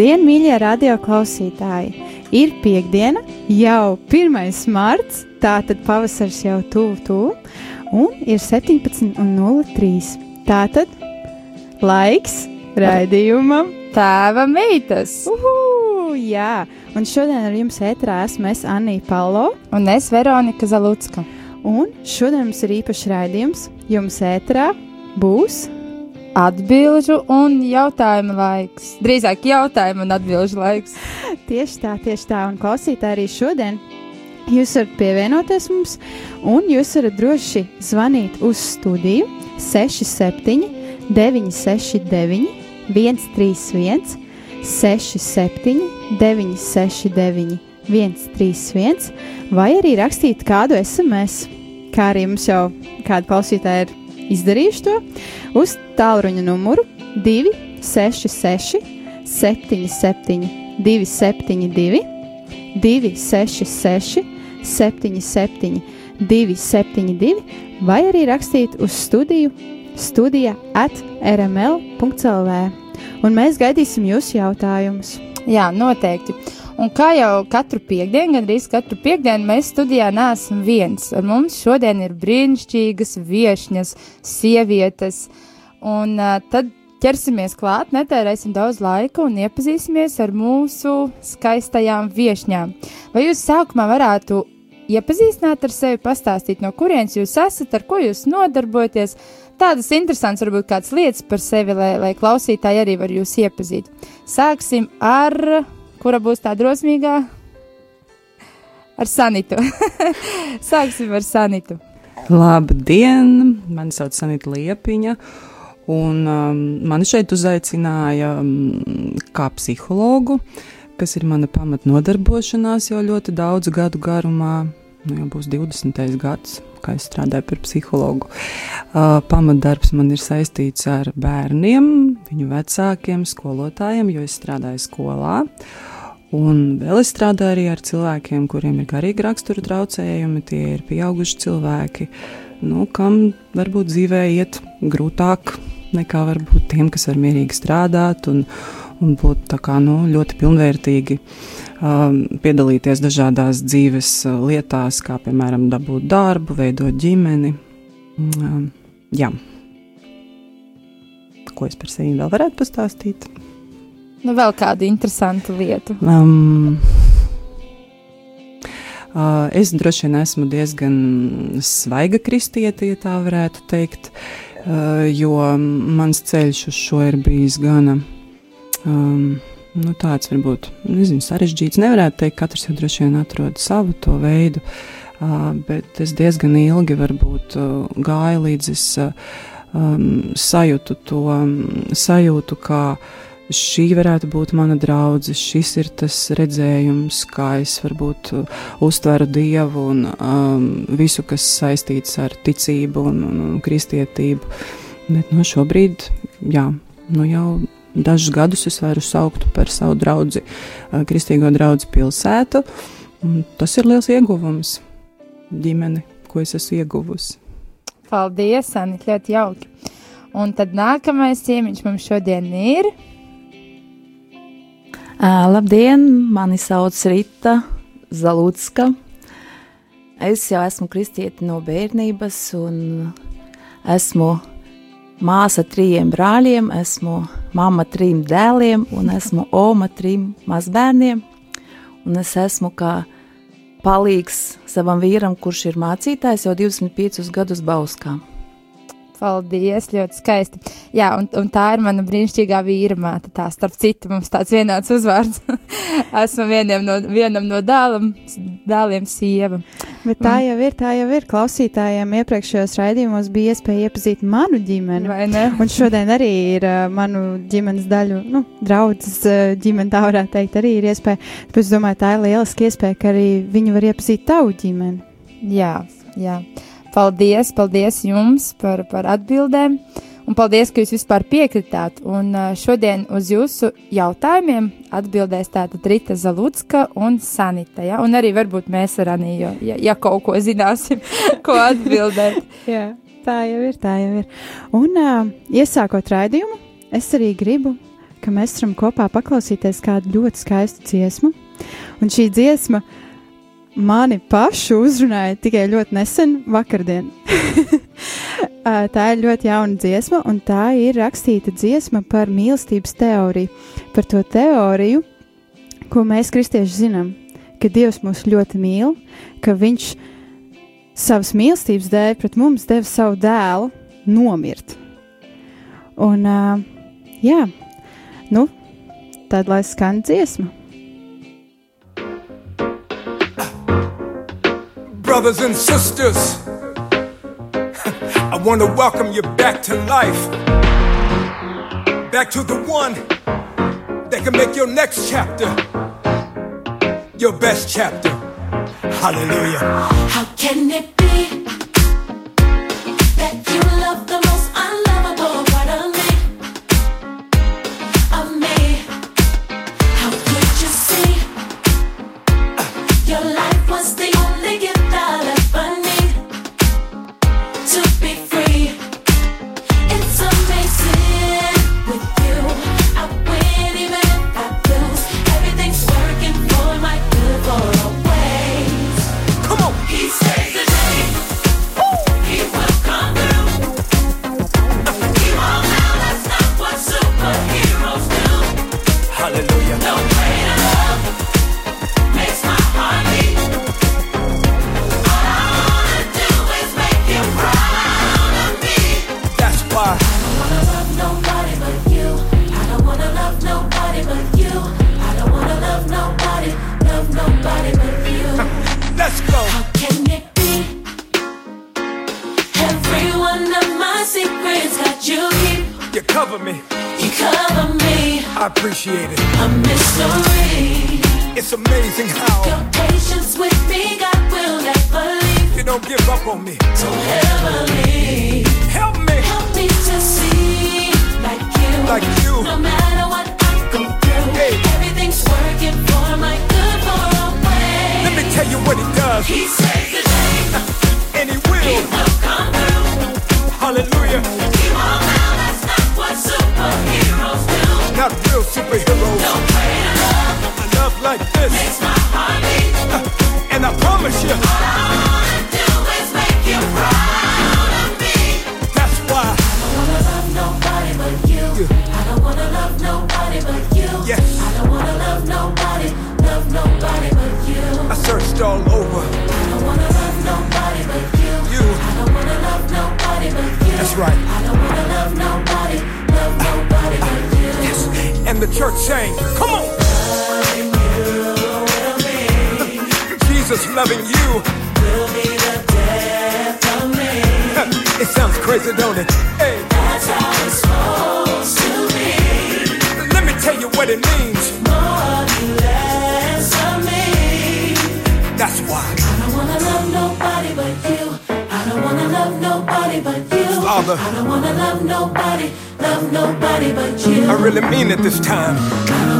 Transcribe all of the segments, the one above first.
Labdien, mīļie radio klausītāji! Ir piekdiena, jau 1. marts, tātad pavasars jau tuvu, tuvu, un ir 17,03. Tātad laiks raidījumam Tēva meitas! Uhu, jā, un šodien ar jums ētrā esmu es Anija Palo. Un es Veronika Zalucka. Un šodien mums ir īpašs raidījums. Jums ētrā būs Atbilžu un jautājumu laiks. Drīzāk jautājumu un atbilžu laiks. tieši tā, tieši tā. Un klausītāji arī šodien jūs varat pievienoties mums, un jūs varat droši zvanīt uz studiju 67, 969, 131, 67, 969, 131, vai arī rakstīt kādu SMS, kā arī mums jau kāda klausītāja ir izdarījuši to uz tālruņa numuru 266, 77, 272, 266, 77, 272, vai arī rakstīt uz studiju studija at rml.clv. Un mēs gaidīsim jūsu jautājumus. Jā, noteikti. Un kā jau katru piekdienu, gandrīz katru piekdienu, mēs studijā neesam viens. Ar mums šodien ir brīnišķīgas viesņas, sievietes. Un uh, tad ķersimies klāt, netērēsim daudz laika un iepazīsimies ar mūsu skaistajām viesņām. Vai jūs sākumā varētu iepazīstināt ar sevi, pastāstīt, no kurienes jūs esat, ar ko jūs nodarbojaties? Tādas interesantas, varbūt kādas lietas par sevi, lai, lai klausītāji arī var jūs iepazīt. Sāksim ar Kura būs tā drosmīgā? Ar Sanitu. Sāksim ar Sanitu. Labdien! Mani sauc Sanita Liepiņa. Un um, mani šeit uzaicināja um, kā psihologu, kas ir mana pamatnodarbošanās jau ļoti daudzu gadu garumā. Nu, jau būs 20. gads, kā es strādāju par psihologu. Uh, pamatdarbs man ir saistīts ar bērniem, viņu vecākiem, skolotājiem, jo es strādāju skolā. Uh, Un vēl es strādāju arī ar cilvēkiem, kuriem ir garīgi rakstura traucējumi. Tie ir pieauguši cilvēki, nu, kam varbūt dzīvē iet grūtāk nekā varbūt tiem, kas var mierīgi strādāt un, un būt kā, nu, ļoti pilnvērtīgi, um, piedalīties dažādās dzīves uh, lietās, kā piemēram dabūt darbu, veidot ģimeni. Um, jā. Ko es par sevi vēl varētu pastāstīt? Nu, vēl kādu interesantu lietu. Um, uh, es droši vien esmu diezgan svaiga kristiete, ja tā varētu teikt, uh, jo mans ceļš uz šo ir bijis gana. Um, nu, tāds varbūt nezinu, sarežģīts. Nevarētu teikt, ka katrs jau droši vien atrod savu to veidu, uh, bet es diezgan ilgi varbūt uh, gāju līdz es uh, um, sajūtu to um, sajūtu, kā uh, šī varētu būt mana draudzene, šis ir tas redzējums, kā es varbūt uh, uztveru dievu un um, visu, kas saistīts ar ticību un, un, un kristietību. Bet no nu, šobrīd, jā, nu jau dažus gadus es varu saukt par savu draugu, uh, kristīgo draugu pilsētu. Tas ir liels ieguvums ģimene, ko es esmu ieguvusi. Paldies, Anita, ļoti jauki. Un tad nākamais ciemiņš mums šodien ir labdien, mani sauc Rita Zalūtska. Es jau esmu kristieti no bērnības, un esmu māsa trījiem brāļiem, esmu mamma trim dēliem, un esmu oma trim mazbērniem. Un es esmu kā palīgs savam vīram, kurš ir mācītājs jau 25 gadus Bauskā. Paldies, ļoti skaisti. Jā, un, un tā ir mana brīnišķīgā vīra māte. Tā, starp citu, mums tāds vienāds uzvārds. Esmu vienam no, vienam no dēlam, dēliem sieva. Bet tā jau ir, tā jau ir. Klausītājiem iepriekšējos raidījumos bija iespēja iepazīt manu ģimeni. Vai ne? Un šodien arī ir uh, manu ģimenes daļu, nu, draudzes uh, ģimene, tā varētu teikt, arī ir iespēja. Tāpēc es domāju, tā ir lieliski iespēja, ka arī viņi var iepazīt tavu ģimeni. Jā, jā. Paldies, paldies jums par, par atbildēm. Un paldies, ka jūs vispār piekritāt. Un šodien uz jūsu jautājumiem atbildēs tātad Rita Zalutska un Sanita. Ja? Un arī varbūt mēs ar Aniju, ja, ja kaut ko zināsim, ko atbildēt. Jā, tā jau ir, tā jau ir. Un uh, iesākot raidījumu, es arī gribu, ka mēs varam kopā paklausīties kādu ļoti skaistu dziesmu. Un šī dziesma mani pašu uzrunāja tikai ļoti nesen, vakardien. tā ir ļoti jauna dziesma, un tā ir rakstīta dziesma par mīlestības teoriju. Par to teoriju, ko mēs kristieši zinām, ka Dievs mūs ļoti mīl, ka Viņš savas mīlestības dēļ pret mums deva savu dēlu nomirt. Un, uh, jā, nu, tad lai skan dziesma. Brothers and sisters, I want to welcome you back to life. Back to the one that can make your next chapter your best chapter. Hallelujah. How can it really mean it this time.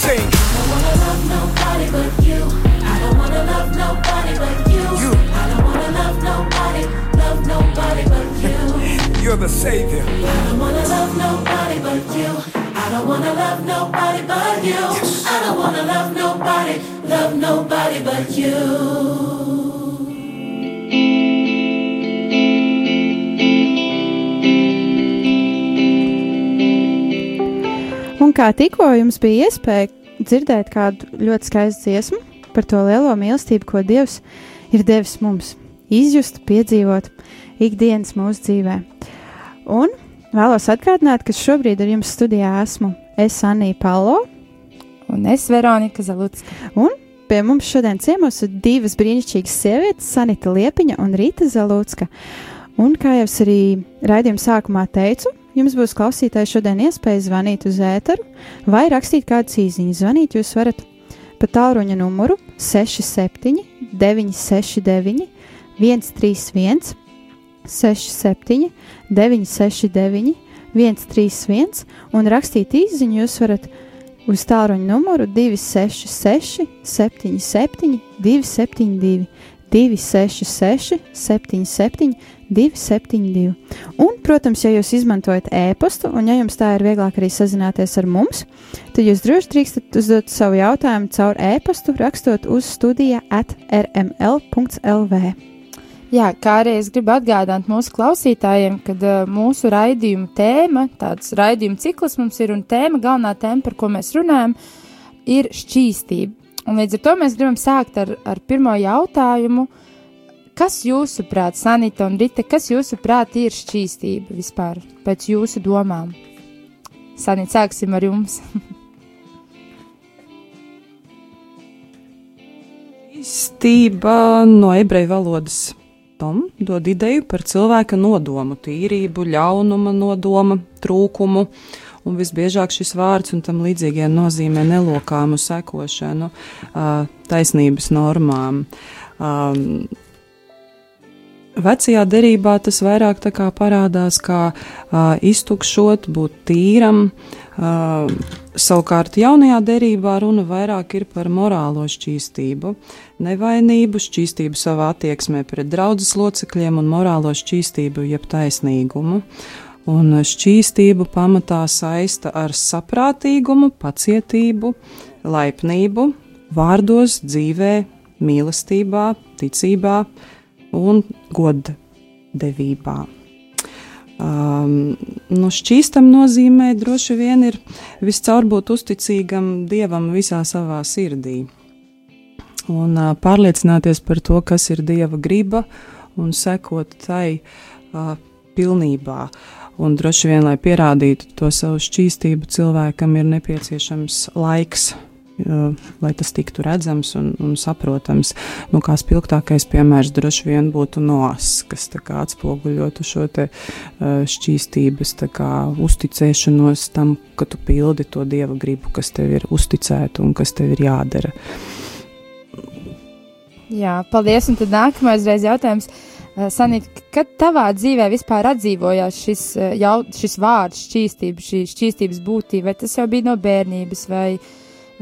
I don't wanna love nobody but you. I don't wanna love nobody but you. you. I don't wanna love nobody, love nobody but you. You're the savior. I don't wanna love nobody but you. I don't wanna love nobody but you. Yes. I don't wanna love nobody, love nobody but you. Un kā tikko jums bija iespēja dzirdēt kādu ļoti skaistu dziesmu par to lielo mīlestību, ko Dievs ir devis mums, izjust, piedzīvot ikdienas mūsu dzīvē. Un vēlos atgādināt, ka šobrīd ar jums studijā esmu es Anija Palo, Un es, Veronika Zalucka. un pie mums šodien ciemos ir divas brīnišķīgas sievietes, Sanita Liepiņa un Rīta Zalucka. Un kā jau es arī raidījuma sākumā teicu, jums būs klausītāji šodien iespēja zvanīt uz ēteru vai rakstīt kādu īziņu. Zvanīt jūs varat pa tālruņa numuru 67 969 131 67 969 131 un rakstīt īziņu jūs varat uz tālruņa numuru 266 77 272 266 77 272. Un, protams, ja jūs izmantojat e-pastu, un ja jums tā ir vieglāk arī sazināties ar mums, tad jūs droši drīkstat uzdot savu jautājumu caur e-pastu, rakstot uz studija at rml.lv. Jā, kā arī es gribu atgādināt mūsu klausītājiem, ka uh, mūsu raidījuma tēma, tāds raidījuma cikls mums ir un tēma, galvenā tēma, par ko mēs runājam, ir šķīstība. Un līdz ar to mēs gribam sākt ar, ar pirmo jautājumu. Kas jūsuprāt, Sanita un Rita, kas jūsuprāt ir šķīstība vispār pēc jūsu domām? Sanita, sāksim ar jums. Īstība no ebreju valodas tom dod ideju par cilvēka nodomu, tīrību, ļaunuma nodoma, trūkumu. Un visbiežāk šis vārds un tam līdzīgie nozīmē nelokāmu sekošanu uh, taisnības normām. Vecajā derībā tas vairāk kā parādās kā uh, iztukšot, būt tīram. Uh, savukārt jaunajā derībā runa vairāk ir par morālo šķīstību, nevainību, šķīstību savā attieksmē pret draudzes locekļiem un morālo šķīstību jeb taisnīgumu. Un šķīstību pamatā saista ar saprātīgumu, pacietību, laipnību, vārdos, dzīvē, mīlestībā, ticībā, un goddevībā. Um, nu, šķīstam nozīmē droši vien ir viscaur būt uzticīgam Dievam visā savā sirdī. Un uh, pārliecināties par to, kas ir Dieva griba un sekot tai uh, pilnībā. Un droši vien, lai pierādītu to savu šķīstību, cilvēkam ir nepieciešams laiks, lai tas tiktu redzams un, un saprotams. Nu, kā spilgtākais piemērs droši vien būtu nos, kas atspoguļotu šo te, šķīstības kā uzticēšanos tam, ka tu pildi to dieva gribu, kas tev ir uzticēta un kas tev ir jādara. Jā, paldies. Un tad nākamais jautājums. Eh, Sanīt, kad tavā dzīvē vispār atdzīvojās šis, eh, jau, šis vārds, šķīstība, šī šķīstības būtība? Vai tas jau bija no bērnības, vai,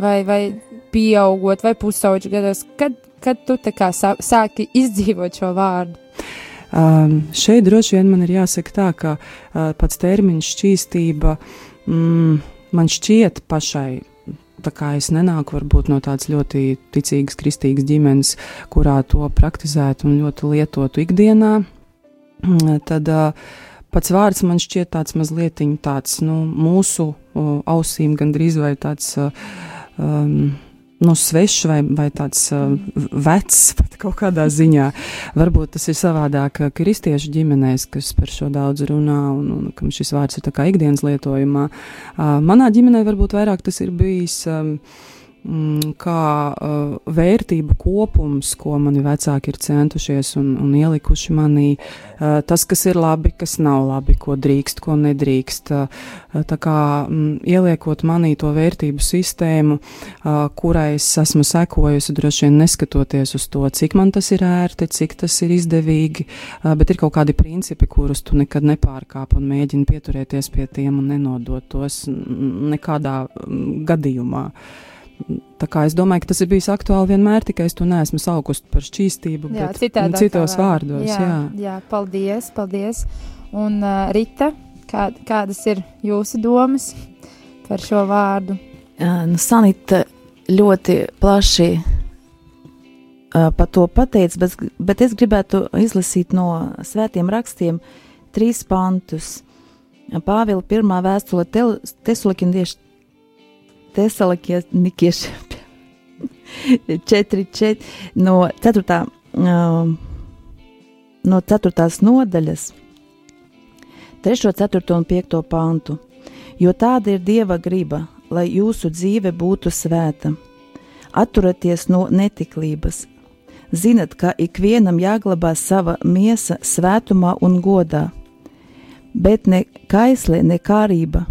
vai, vai pieaugot, vai pusauģu gados? Kad, kad tu tā kā sā, sāki izdzīvot šo vārdu? Um, šeit droši vien man ir jāsaka tā, ka uh, pats termins šķīstība mm, man šķiet pašai. Tā kā es nenāku varbūt no tādas ļoti ticīgas, kristīgas ģimenes, kurā to praktizētu un ļoti lietotu ikdienā, mm, tad pats vārds man šķiet tāds mazliet tāds, nu, mūsu ausīm gandrīz vai tāds. Um, nu, svešs vai, vai tāds uh, vecs, pat kaut kādā ziņā. Varbūt tas ir savādāk uh, kristiešu ģimenēs, kas par šo daudz runā un, un kam šis vārds ir tā kā ikdienas lietojumā. Uh, manā ģimenē varbūt vairāk tas ir bijis. Um, mm, kā uh, vērtību kopums, ko mani vecāki ir centušies un, un ielikuši manī, uh, tas, kas ir labi, kas nav labi, ko drīkst, ko nedrīkst. Uh, tā kā mm, ieliekot manī to vērtību sistēmu, uh, kurai es esmu sekojusi, droši vien neskatoties uz to, cik man tas ir ērti, cik tas ir izdevīgi, uh, bet ir kaut kādi principi, kurus tu nekad nepārkāp un mēģini pieturēties pie tiem un nenodot tos mm, nekādā mm, gadījumā. Tā kā es domāju, ka tas ir bijis aktuāli vienmēr, tikai es to neesmu saukusi par šķīstību, Jā, bet citādā citos vārdos. Jā, Jā. jā, paldies, paldies. Un uh, Rita, kā, kādas ir jūsu domas par šo vārdu? Uh, nu, Sanita ļoti plaši uh, par to pateica, bet, bet es gribētu izlasīt no svētiem rakstiem trīs pantus. Pāvila pirmā vēstule Tesalonikiešiem, Tesalonikiešiem 4, 4, no 4. Uh, no 4. nodaļas, 3, 4 un 5 pantu. Jo tāda ir Dieva griba, lai jūsu dzīve būtu svēta. Atturieties no netiklības. Zinat, ka ikvienam jāglabā sava miesa svētumā un godā, bet ne kaislē, ne kārība,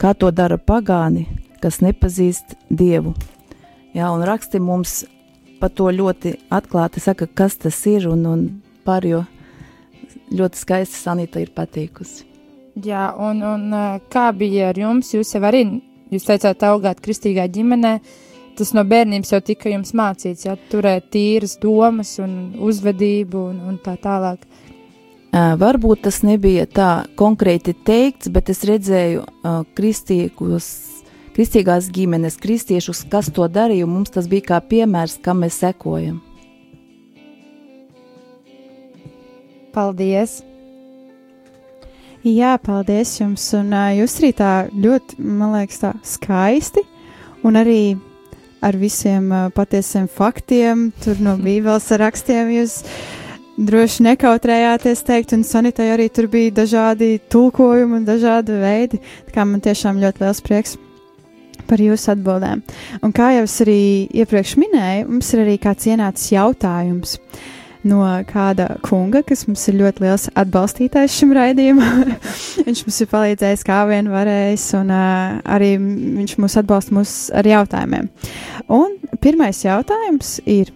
kā to dara pagāni, kas nepazīst Dievu. Jā, un raksti mums par to ļoti atklāti saka, kas tas ir, un, un pārējo ļoti skaisti Sanita ir patīkusi. Jā, un, un uh, kā bija ar jums? Jūs jau arī, jūs teicāt, augāt kristīgā ģimenē. Tas no bērnības jau tika jums mācīts, ja turēt tīras domas un uzvedību un, un tā tālāk. Varbūt tas nebija tā konkrēti teikts, bet es redzēju uh, kristīgos, kristīgās ģimenes, kristiešus, kas to darīja, un mums tas bija kā piemērs, kam mēs sekojam. Paldies! Jā, paldies jums. Un jūs arī tā ļoti, man liekas, tā skaisti un arī ar visiem patiesiem faktiem, tur no Bībeles rakstiem jūs droši nekautrējāties teikt, un sanitai arī tur bija dažādi tulkojumi un dažādi veidi. Tā kā man tiešām ļoti liels prieks par jūsu atbildēm. Un kā jau es arī iepriekš minēju, mums ir arī kāds ienācis jautājums. No kāda kunga, kas mums ir ļoti liels atbalstītājs šim raidījumam. viņš mums ir palīdzējis, kā vien varējis, un uh, arī viņš mūs atbalsta mūs ar jautājumiem. Un pirmais jautājums ir,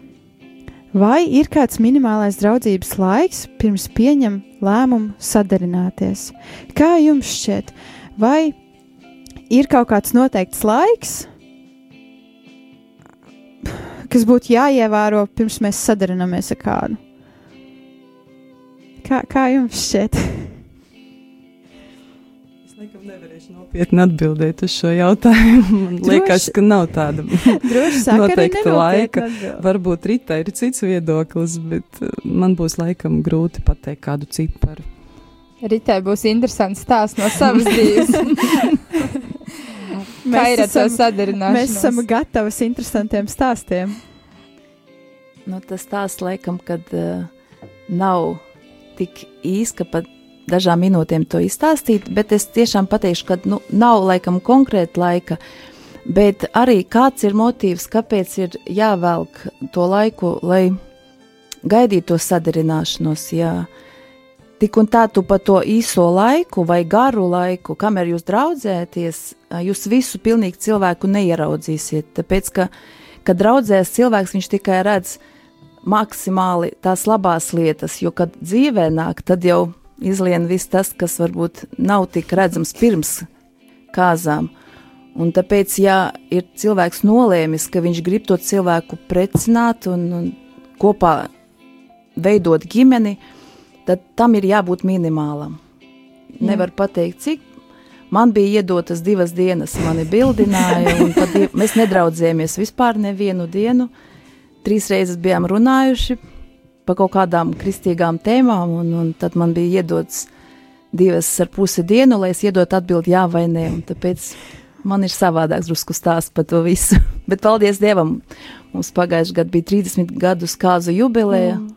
vai ir kāds minimālais draudzības laiks pirms pieņem lēmumu sadarināties? Kā jums šķiet, vai ir kaut kāds noteikts laiks, kas būtu jāievēro pirms mēs sadarināmies ar kādu? Kā, kā jums šķiet? Es laikam nevarēšu nopietni atbildēt uz šo jautājumu. Man Droši- liekas, ka nav tāda noteikta laika. atbild. Varbūt Rītā ir cits viedoklis, bet uh, man būs laikam grūti pateikt kādu ciparu. Ritai būs interesants stāsts no savas dzīves. Kā ir ar to esam- sadarināšanos? Mēs esam gatavas interesantiem stāstiem. Nu, tas tās laikam, kad uh, nav tik īs, ka pat dažām minūtēm to izstāstīt, bet es tiešām pateikšu, ka nu, nav laikam konkrēta laika, bet arī kāds ir motīvs, kāpēc ir jāvelk to laiku, lai gaidītu to sadarināšanos. Jā. Tik un tā tu pa to īso laiku vai garu laiku, kamēr jūs draudzēties, jūs visu pilnīgi cilvēku neieraudzīsiet. Tāpēc, ka, kad draudzēs cilvēks, viņš tikai redz maksimāli tās labās lietas, jo, kad dzīvē nāk, tad jau izlien viss tas, kas varbūt nav tik redzams pirms kāzām. Un tāpēc, ja ir cilvēks nolēmis, ka viņš grib to cilvēku precināt un, un kopā veidot ģimeni, tad tam ir jābūt minimālam. Nevar pateikt, cik. Man bija iedotas divas dienas, mani bildināja, un tad die- mēs nedraudzējāmies vispār nevienu dienu. Trīs reizes bijām runājuši par kaut kādām kristīgām tēmām, un, un tad man bija iedots divas ar pusi dienu, lai es iedotu atbildi jā vai nē. un Tāpēc man ir savādāks drusku stāsts par to visu. Bet paldies Dievam! Mums pagājušajā gadā bija 30 gadu skāzu jubileja, mm.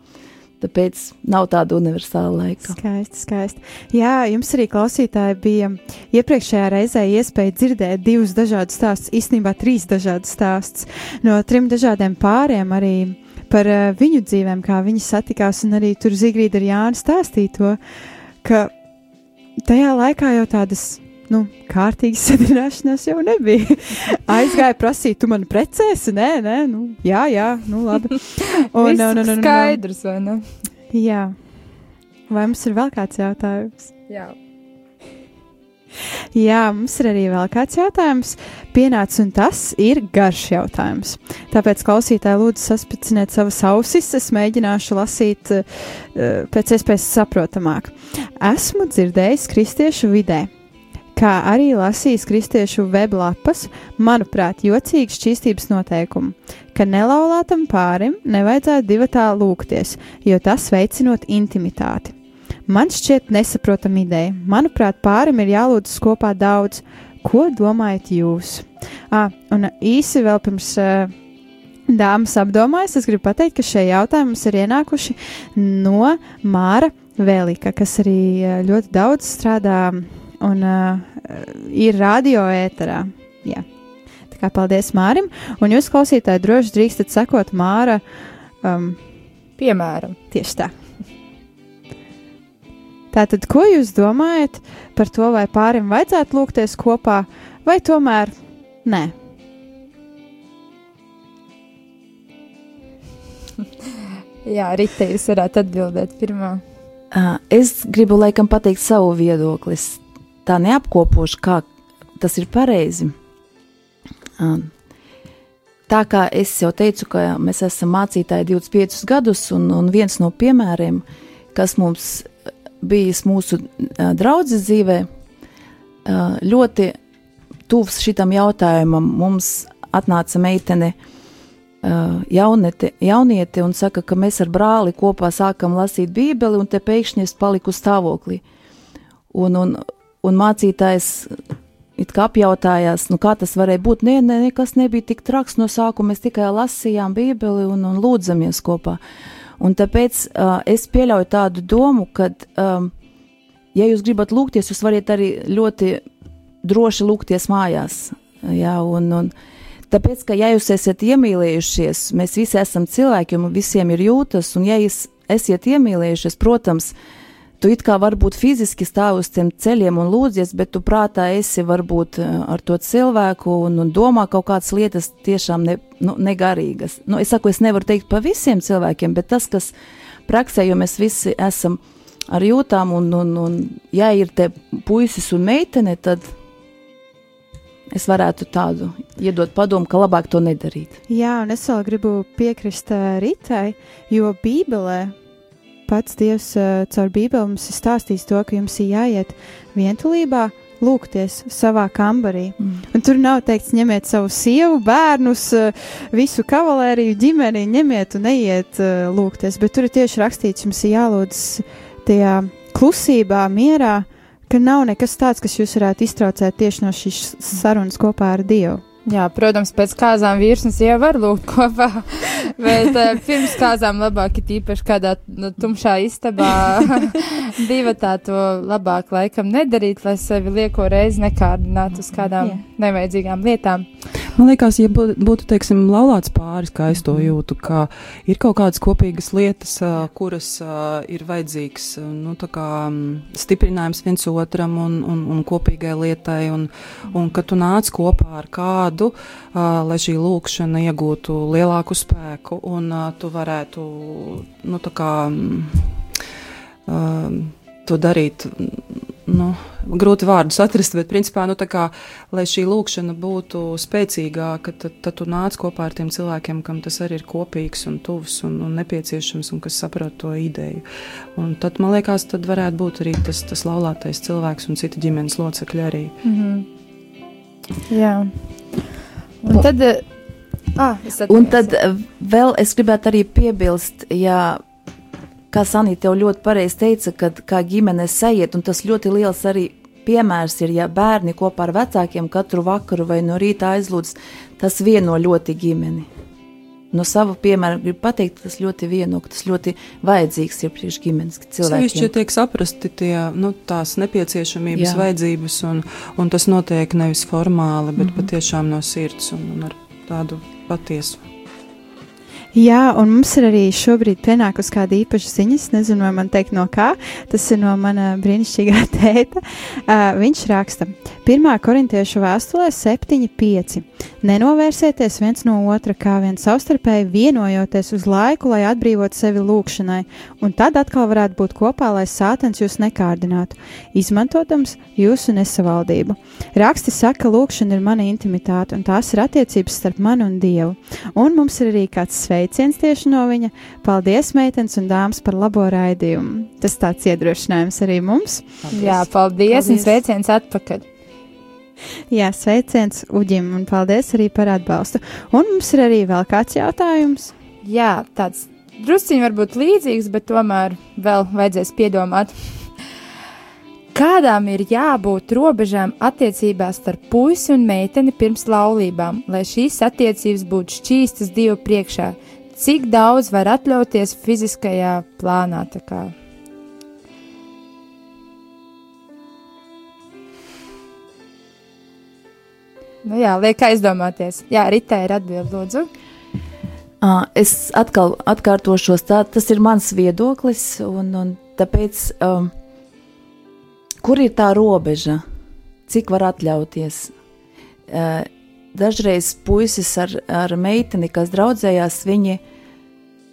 Tāpēc nav tāda universāla laika. Skaisti, skaisti. Jā, jums arī klausītāji bija iepriekšējā reizē iespēja dzirdēt divus dažādus stāstus, īstenībā trīs dažādus stāstus no trim dažādiem pāriem arī par uh, viņu dzīvēm, kā viņi satikās, un arī tur Zigrīda ar Jānu stāstīja to, ka tajā laikā jau tādas. Nu, kārtīgas sadarbināšanās jau nebija. Aizgāja prasīt, tu man precēsi? Nē, nē, nu, jā, jā, nu, labi. Un, un, un, un, skaidrs, vai ne? Jā. Vai mums ir vēl kāds jautājums? Jā. Jā, mums ir arī vēl kāds jautājums. Pienācis, un tas ir garš jautājums. Tāpēc klausītāji lūdzu saspiciniet savas ausis. Es mēģināšu lasīt uh, pēc iespējas saprotamāk. Esmu dzirdējis kristiešu vidē, kā arī lasījis kristiešu weblapas, manuprāt, jocīgu šķīstības noteikumu, ka nelaulātam pārim nevajadzētu divatā lūgties, jo tas veicinot intimitāti. Man šķiet nesaprotama ideja. Manuprāt, pārim ir jālūdzas kopā daudz. Ko domājat jūs? À, un īsi vēl pirms uh, dāmas apdomājas, es gribu pateikt, ka šie jautājumi mums ir ienākuši no Māra Vēlika, kas arī uh, ļoti daudz strādā un uh, ir radio ēterā. Jā. Tā kā paldies Mārim, un jūs klausītāji droši drīkstat sekot Māra. Um, Piemēram, Tieši tā. Tātad, ko jūs domājat par to, vai pārim vajadzētu lūgties kopā, vai tomēr nē? jā, Rita, jūs varētu atbildēt pirmā. Uh, Es gribu laikam pateikt savu viedokli. Tā neapkopošu, kā tas ir pareizi. Uh, Tā kā es jau teicu, ka mēs esam mācītāji 25 gadus, un, un viens no piemēriem, kas mums bijis mūsu uh, draudzes dzīvē, uh, ļoti tuvs šitam jautājumam. Mums atnāca meitene, uh, jaunete, jauniete, un saka, ka mēs ar brāli kopā sākam lasīt Bībeli, un te pēkšņi es paliku stāvoklī. Un, un, un mācītājs it kā apjautājās, nu kā tas varēja būt. Nē, nē, nekas nebija tik traks no sākuma, mēs tikai lasījām Bībeli un, un lūdzamies kopā. Un tāpēc uh, es pieļauju tādu domu, ka, um, ja jūs gribat lūgties, jūs varat arī ļoti droši lūgties mājās. Jā, un, un, tāpēc, ka ja jūs esat iemīlējušies, mēs visi esam cilvēki, un visiem ir jūtas, un ja jūs esat iemīlējušies, protams, tu it kā varbūt fiziski stāv uz tiem ceļiem un lūdzies, bet tu prātā esi varbūt eh, ar to cilvēku un, un domā kaut kādas lietas tiešām ne, nu, negarīgas. Nu, es saku, es nevaru teikt par visiem cilvēkiem, bet tas, kas praksē, jo mēs visi esam ar jūtām, un, un, un ja ir te puisis un meitene, tad es varētu tādu iedot padomu, ka labāk to nedarīt. Jā, un es vēl gribu piekrist uh, Ritai, jo Bībelē pats Dievs uh, caur Bībeli mums ir stāstījis to, ka jums ir jāiet vientulībā. Lūgties savā kambarī. Mm. Un tur nav teikts, ņemiet savu sievu, bērnus, uh, visu kavalēriju, ģimeni, ņemiet un ejiet uh, lūgties. Bet tur ir tieši rakstīts, jums ir jālūdz tajā klusībā, mierā, ka nav nekas tāds, kas jūs varētu iztraucēt tieši no šīs sarunas kopā ar Dievu. Jā, protams, pēc kāzām virsmas jau var lūgt kopā, bet uh, pirms kāzām labāk ir īpaši kādā nu, tumšā istabā divatā to labāk laikam nedarīt, lai sevi lieko reizi nekārdinātu uz kādām Jā. nevajadzīgām lietām. Man liekas, ja bū- būtu, teiksim, laulāts pāris, kā es to jūtu, ka ir kaut kādas kopīgas lietas, kuras ir vajadzīgs, nu, tā kā stiprinājums viens otram un, un, un kopīgai lietai, un, un ka tu nāc kopā ar kādu, lai šī lūkšana iegūtu lielāku spēku, un tu varētu, nu, tā kā, to darīt, nu, grūti vārdus atrast, bet principā, nu, tā kā, lai šī lūkšana būtu spēcīgāka, tad, tad tu nāc kopā ar tiem cilvēkiem, kam tas arī ir kopīgs un tuvs un, un nepieciešams un kas saprot to ideju. Un tad, man liekas, tad varētu būt arī tas, tas laulātais cilvēks un citi ģimenes locekļi arī. Mm -hmm. Jā. Un tad. Ah, Un tad eh, vēl es gribētu arī piebilst, ja, kā Sanīte jau ļoti pareizi teica, kad kā ģimene sajiet, un tas ļoti liels arī piemērs ir, ja bērni kopā ar vecākiem katru vakaru vai no rīta aizlūdz, tas vieno ļoti ģimeni. No sava piemēra gribu pateikt, tas ļoti vieno, tas ļoti vajadzīgs ir priekš ģimenes Sevišķi, cilvēkiem. tiek saprasti tie, nu, tās nepieciešamības, Jā. Vajadzības, un, un tas notiek nevis formāli, bet mm. -hmm. patiešām no sirds un, un ar tādu patiesu. Jā, un mums ir arī šobrīd pienākusi kāda īpaša ziņa. Es nezinu, vai man teikt no kā. Tas ir no mana brīnišķīgā tēta. Uh, viņš raksta, 1. korintiešu vēstulē 7,5. Nenovērsieties viens no otra, kā vien savstarpēji vienojoties uz laiku, lai atbrīvotu sevi lūgšanai, un tad atkal varētu būt kopā, lai sātens jūs nekārdinātu, izmantotams jūsu nesavaldību. Raksti saka, ka lūgšana ir mana intimitāte, un tās ir attiecības starp mani un Dievu. Un mums ir arī kāds sveiciens tieši no viņa. Paldies, meitenes un dāmas, par labo raidījumu. Tas tāds iedrošinājums arī mums. Jā, paldies, paldies. un Paldies. sveiciens atpakaļ. Jā, sveiciens Uģim un paldies arī par atbalstu. Un mums ir arī vēl kāds jautājums. Jā, tāds drusciņš varbūt līdzīgs, bet tomēr vēl vajadzēs piedomāt. Kādām ir jābūt robežām attiecībās starp puisi un meiteni pirms laulībām, lai šīs attiecības būtu šķīstas Dievu priekšā? Cik daudz var atļauties fiziskajā plānā? Nu jā, liek aizdomāties. Jā, Rita ir atbild, lūdzu. Ā, Es atkal atkārtošos, tā, tas ir mans viedoklis, un, un tāpēc, um, kur ir tā robeža, cik var atļauties? Uh, dažreiz puisis ar, ar meiteni, kas draudzējās, viņi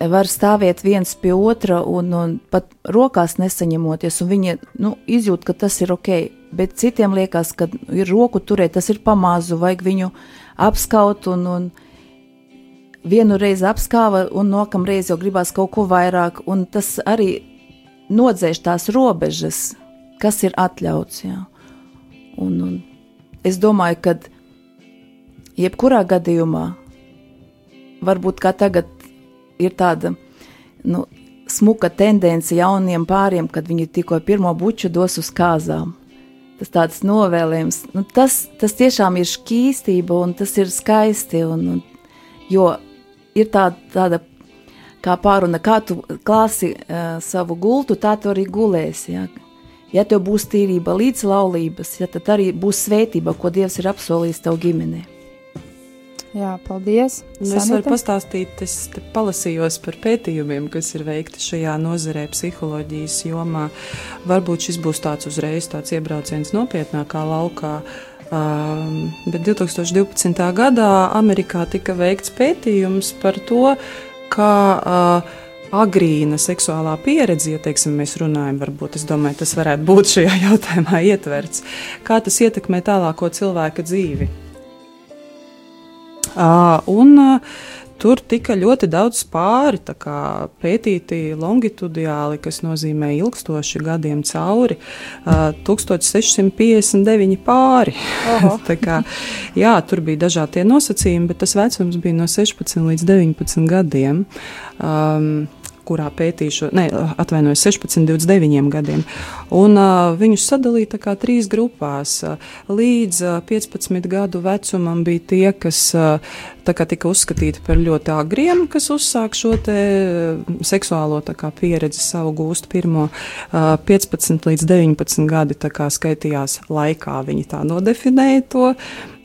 var stāvēt viens pie otra un, un pat rokās nesaņemoties, un viņi nu, izjūt, ka tas ir ok, bet citiem liekas, ka ir roku turēt, tas ir pamazu, vajag viņu apskaut un, un vienu reizi apskāva, un nākamā reize jau gribās kaut ko vairāk, un tas arī nodzēš tās robežas, kas ir atļauts. Jā. Un, un es domāju, ka jebkurā gadījumā, varbūt kā tagad ir tāda nu, smuka tendence jauniem pāriem, kad viņi tikko pirmo buču dos uz kāzām. Tas tāds novēlējums, nu, tas, tas tiešām ir šķīstība un tas ir skaisti. Un, un, jo ir tā, tāda kā pāruna, kā tu klāsi uh, savu gultu, tā tu arī gulēsi. Ja? ja tev būs tīrība līdz laulības, ja, tad arī būs svētība, ko Dievs ir apsolījis tev ģimenei. Jā, paldies. Nu, es varu pastāstīt, es palasījos par pētījumiem, kas ir veikti šajā nozarē, psiholoģijas jomā. Varbūt šis būs tāds uzreiz tāds iebrauciens nopietnākā laukā. Um, bet 2012. gadā Amerikā tika veikts pētījums par to, kā uh, agrīna seksuālā pieredze, ja teiksim, mēs runājam, varbūt es domāju, tas varētu būt šajā jautājumā ietverts, kā tas ietekmē tālāko cilvēka dzīvi. Un tur tika ļoti daudz pāri, pētīti longitudināli, kas nozīmē ilgstoši gadiem cauri, uh, 1659 pāri. Kā, jā, tur bija dažādi nosacījumi, bet tas vecums bija no 16 līdz 19 gadiem. Um, kurā pētīšu, ne, atvainojos, 16, 29 gadiem. Un uh, viņus sadalīja tā kā trīs grupās. Līdz uh, 15 gadu vecumam bija tie, kas uh, tika uzskatīti par ļoti agriem, kas uzsāk šo seksuālo kā pieredzi savu gūstu pirmo uh, 15 līdz 19 gadi kā skaitījās laikā, viņi tā nodefinēja to.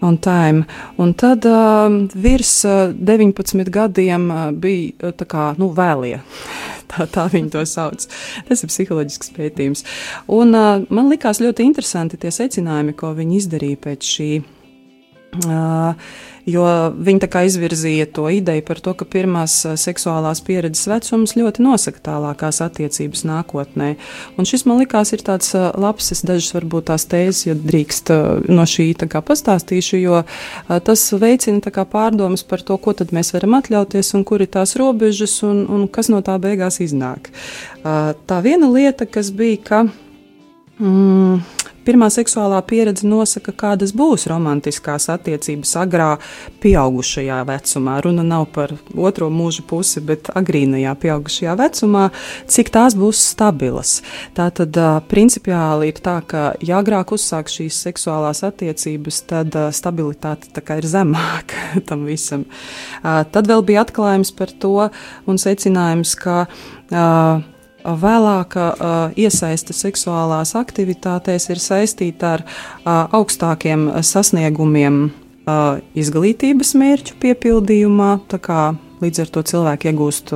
Un, time. un tad uh, virs uh, 19 gadiem uh, bija uh, tā kā nu, vēlie. Tā, tā viņi to sauc. Tas ir psiholoģisks pētījums. Un, uh, man likās ļoti interesanti tie secinājumi, ko viņi izdarīja pēc šī. Jo viņi tā kā izvirzīja to ideju par to, ka pirmās seksuālās pieredzes vecums ļoti nosaka tālākās attiecības nākotnē. Un šis man likās ir tāds labs, es dažas varbūt tās tēzes, ja drīkst no šī tā kā pastāstīšu, jo tas veicina tā kā pārdomas par to, ko tad mēs varam atļauties un kur ir tās robežas un, un kas no tā beigās iznāk. Tā viena lieta, kas bija, ka Mm, pirmā seksuālā pieredze nosaka, kādas būs romantiskās attiecības agrā, pieaugušajā vecumā. Runa nav par otro mūža pusi, bet agrīnajā, pieaugušajā vecumā, cik tās būs stabilas. Tā tad principiāli ir tā, ka, ja agrāk uzsāk šīs seksuālās attiecības, tad stabilitāte ir zemāka tam visam. Tad vēl bija atklājums par to un secinājums, ka uh, Vēlāka uh, iesaiste seksuālās aktivitātēs ir saistīta ar augstākiem sasniegumiem izglītības mērķu piepildījumā. Līdz ar to cilvēki iegūst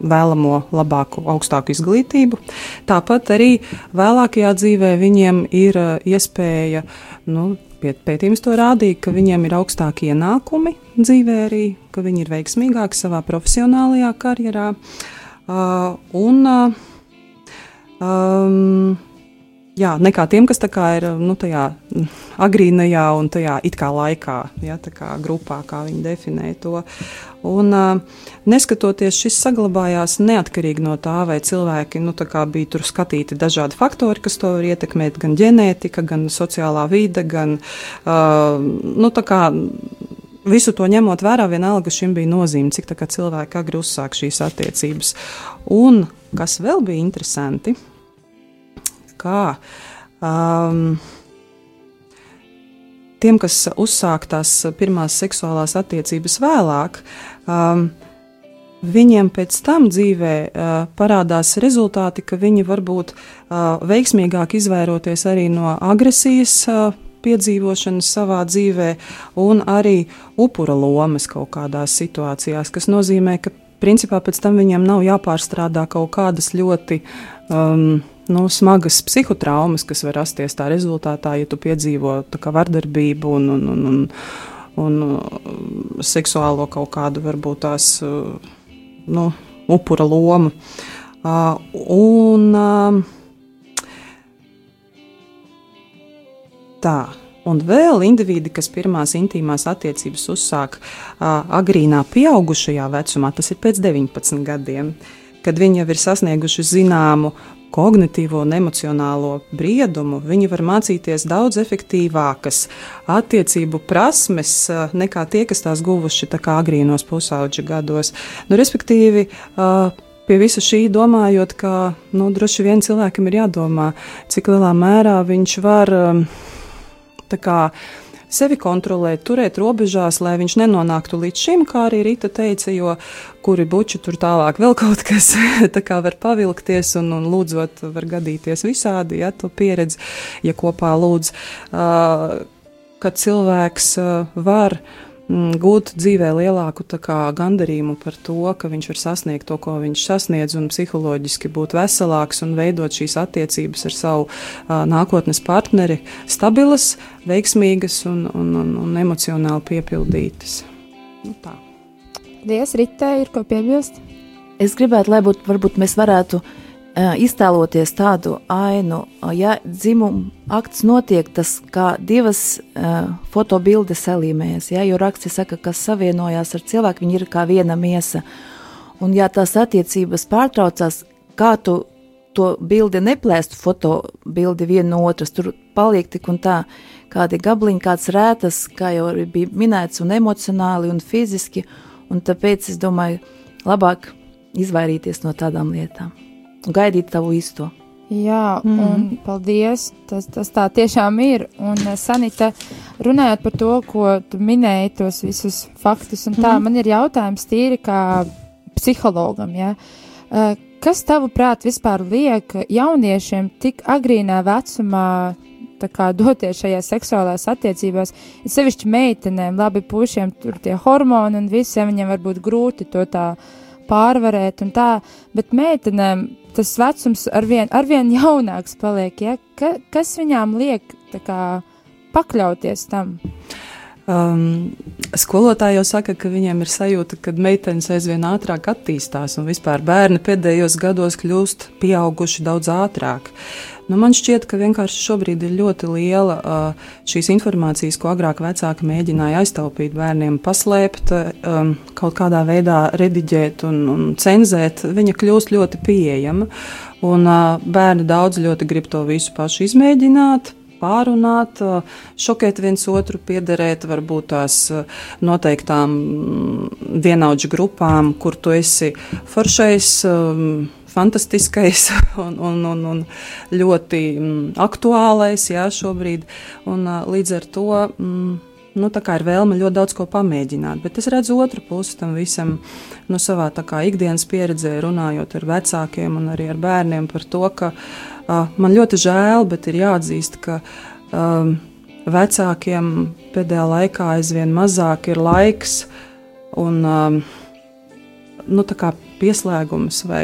vēlamo, labāku, augstāku izglītību. Tāpat arī vēlākajā dzīvē viņiem ir iespēja nu, pētījums to rādīja, ka viņiem ir augstāki ienākumi dzīvē arī, ka viņi ir veiksmīgāki savā profesionālajā karjerā. Uh, un, uh, um, jā, nekā tiem, kas kā ir nu, tajā agrīnajā un tajā it kā laikā, ja, tā kā grupā, kā viņi definē to. Un, uh, neskatoties, šis saglabājās neatkarīgi no tā, vai cilvēki nu, tā bija tur skatīti dažādi faktori, kas to var ietekmēt, gan ģenētika, gan sociālā vide, gan uh, nu, tā kā. Visu to ņemot vērā, vienalga šim bija nozīme, cik cilvēki agri uzsāk šīs attiecības. Un kas vēl bija interesanti, kā um, tiem, kas uzsāk tās pirmās seksuālās attiecības vēlāk, um, viņiem pēc tam dzīvē uh, parādās rezultāti, ka viņi varbūt uh, veiksmīgāk izvairoties arī no agresijas. Uh, Piedzīvošanas savā dzīvē, un arī upura lomas kaut kādās situācijās, kas nozīmē, ka principā pēc tam viņiem nav jāpārstrādā kaut kādas ļoti um, nu, smagas psihotraumas, kas var rasties tā rezultātā, ja tu piedzīvo vardarbību un, un, un, un, un uh, seksuālo kaut kādu varbūt tās uh, nu, upura lomu. Uh, un, uh, tā. Un vēl indivīdi, kas pirmās intīmās attiecības uzsāk uh, agrīnā pieaugušajā vecumā, tas ir pēc 19 gadiem, kad viņi jau ir sasnieguši zināmu kognitīvo un emocionālo briedumu, viņi var mācīties daudz efektīvākas attiecību prasmes uh, nekā tie, kas tās guvuši tā kā agrīnos pusauģa gados. Nu, respektīvi, uh, Pie visa šī domājot, ka nu, droši vien cilvēkam ir jādomā, cik lielā mērā viņš var um, tā kā sevi kontrolēt, turēt robežās, lai viņš nenonāktu līdz šim, kā arī Rīta teica, jo kuri buči tur tālāk vēl kaut kas tā kā var pavilkties un, un lūdzot var gadīties visādi, ja to pieredzi, ja kopā lūdz, uh, ka cilvēks uh, var gūt dzīvē lielāku tā kā, gandarījumu par to, ka viņš var sasniegt to, ko viņš sasniedz, un psiholoģiski būt veselāks un veidot šīs attiecības ar savu uh, nākotnes partneri stabilas, veiksmīgas un, un, un, un emocionāli piepildītas. Nu, tā. Paldies, Rita, ir ko piebilst? Es gribētu, lai būtu, varbūt mēs varētu uh, iztēloties tādu ainu, ja dzimuma akts notiek, tas kā divas uh, fotobildes salīmējas, ja, jo raksti saka, kas savienojās ar cilvēku, viņi ir kā viena miesa. Un ja tās attiecības pārtraucās, kā tu to bildi neplēstu fotobildi viena no otras, tur paliek tik un tā kādi gabliņi, kāds rētas, kā jau bija minēts, un emocionāli un fiziski, un tāpēc es domāju, labāk izvairīties no tādām lietām gaidīt tavu īsto. Jā, mm. -hmm. un paldies. Tas, tas tā tiešām ir. Un, eh, Sanita, runājot par to, ko tu minēji, tos visus faktus, un tā, mm. -hmm. man ir jautājums tīri kā psihologam. Ja? Eh, Kas tavuprāt vispār liek jauniešiem tik agrīnā vecumā kā doties šajās seksuālās attiecībās, ir sevišķi meitenēm, labi pušiem, tur tie hormoni un visiem viņiem var būt grūti to tā pārvarēt un tā, bet meitenēm tas vecums arvien, arvien jaunāks paliek, ja? Ka, kas viņām liek tā kā pakļauties tam? Um, skolotāji jau saka, ka viņiem ir sajūta, ka meitenes aizvien ātrāk attīstās, un vispār bērni pēdējos gados kļūst pieauguši daudz ātrāk. Nu, man šķiet, ka vienkārši šobrīd ir ļoti liela uh, šīs informācijas, ko agrāk vecāki mēģināja aiztaupīt bērniem, paslēpt, um, kaut kādā veidā rediģēt un, un cenzēt. Viņa kļūst ļoti pieejama, un uh, bērni daudz ļoti grib to visu pašu izmēģināt pārunāt, šokēt viens otru, piederēt varbūt tās noteiktām mm, vienaudžu grupām, kur tu esi foršais. Fantastiskais un, un, un, un ļoti mm, aktuālais jā, šobrīd. Un, līdz ar to mm, nu, ir vēlme ļoti daudz ko pamēģināt. Bet es redzu otru pusi tam visam, nu, savā kā ikdienas pieredzē, runājot ar vecākiem un arī ar bērniem par to, ka uh, man ļoti žēl, bet ir jāatzīst, ka um, vecākiem pēdējā laikā aizvien mazāk ir laiks un um, nu, pieslēgums vai,